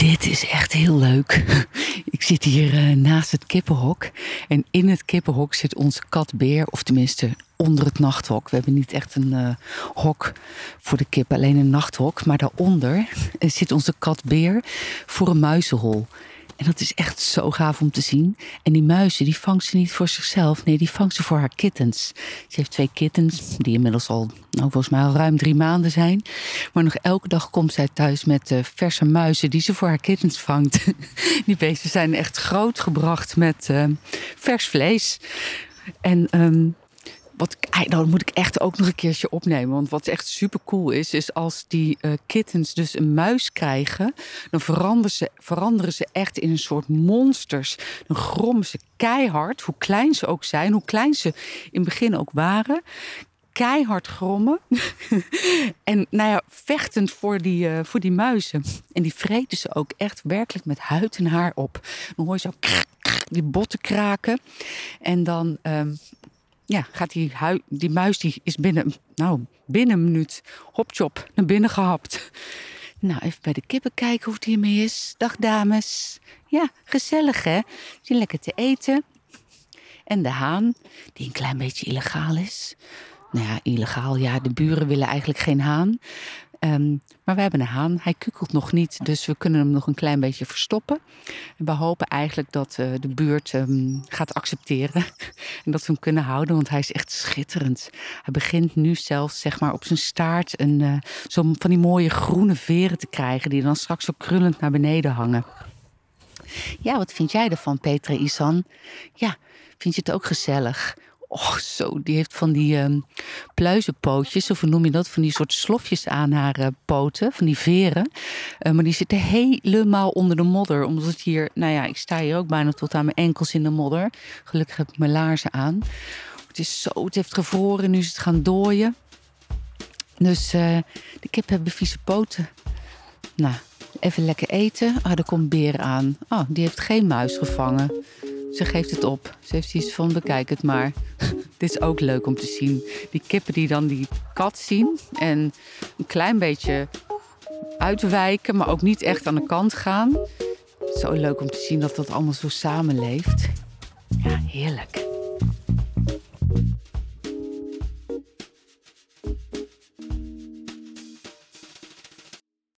Dit is echt heel leuk. Ik zit hier eh, naast het kippenhok. En in het kippenhok zit onze kat Beer. Of tenminste onder het nachthok. We hebben niet echt een uh, hok voor de kip, alleen een nachthok. Maar daaronder eh, zit onze kat Beer voor een muizenhol. En dat is echt zo gaaf om te zien. En die muizen, die vangt ze niet voor zichzelf. Nee, die vangt ze voor haar kittens. Ze heeft twee kittens, die inmiddels al, nou, volgens mij al ruim drie maanden zijn. Maar nog elke dag komt zij thuis met uh, verse muizen die ze voor haar kittens vangt. die beesten zijn echt grootgebracht met uh, vers vlees. En um, wat, nou moet ik echt ook nog een keertje opnemen. Want wat echt super cool is, is als die uh, kittens dus een muis krijgen, dan veranderen ze, veranderen ze echt in een soort monsters. Dan grommen ze keihard, hoe klein ze ook zijn, hoe klein ze in het begin ook waren. Keihard grommen. en nou ja, vechtend voor die, uh, voor die muizen. En die vreten ze ook echt werkelijk met huid en haar op. Dan hoor je zo die botten kraken. En dan um, ja, gaat die, die muis die is binnen, nou, binnen een minuut hopchop naar binnen gehapt. Nou, even bij de kippen kijken hoe het hiermee is. Dag dames. Ja, gezellig hè? Zin lekker te eten. En de haan, die een klein beetje illegaal is. Nou ja, illegaal, ja, de buren willen eigenlijk geen haan. Um, maar we hebben een haan. Hij kukelt nog niet, dus we kunnen hem nog een klein beetje verstoppen. En we hopen eigenlijk dat uh, de buurt um, gaat accepteren. En dat we hem kunnen houden, want hij is echt schitterend. Hij begint nu zelfs zeg maar, op zijn staart een, uh, van die mooie groene veren te krijgen... die dan straks zo krullend naar beneden hangen. Ja, wat vind jij ervan, Petra Isan? Ja, vind je het ook gezellig? Och, zo, die heeft van die um, pluizenpootjes, of hoe noem je dat? Van die soort slofjes aan haar uh, poten, van die veren. Uh, maar die zitten helemaal onder de modder. Omdat het hier, nou ja, ik sta hier ook bijna tot aan mijn enkels in de modder. Gelukkig heb ik mijn laarzen aan. Het is zo, het heeft gevroren, nu is het gaan dooien. Dus uh, de kip hebben vieze poten. Nou, even lekker eten. Ah, er komt beer aan. Oh, die heeft geen muis gevangen. Ze geeft het op. Ze heeft iets van bekijk het maar. Dit is ook leuk om te zien. Die kippen die dan die kat zien en een klein beetje uitwijken, maar ook niet echt aan de kant gaan. Zo leuk om te zien dat dat allemaal zo samenleeft. Ja, heerlijk.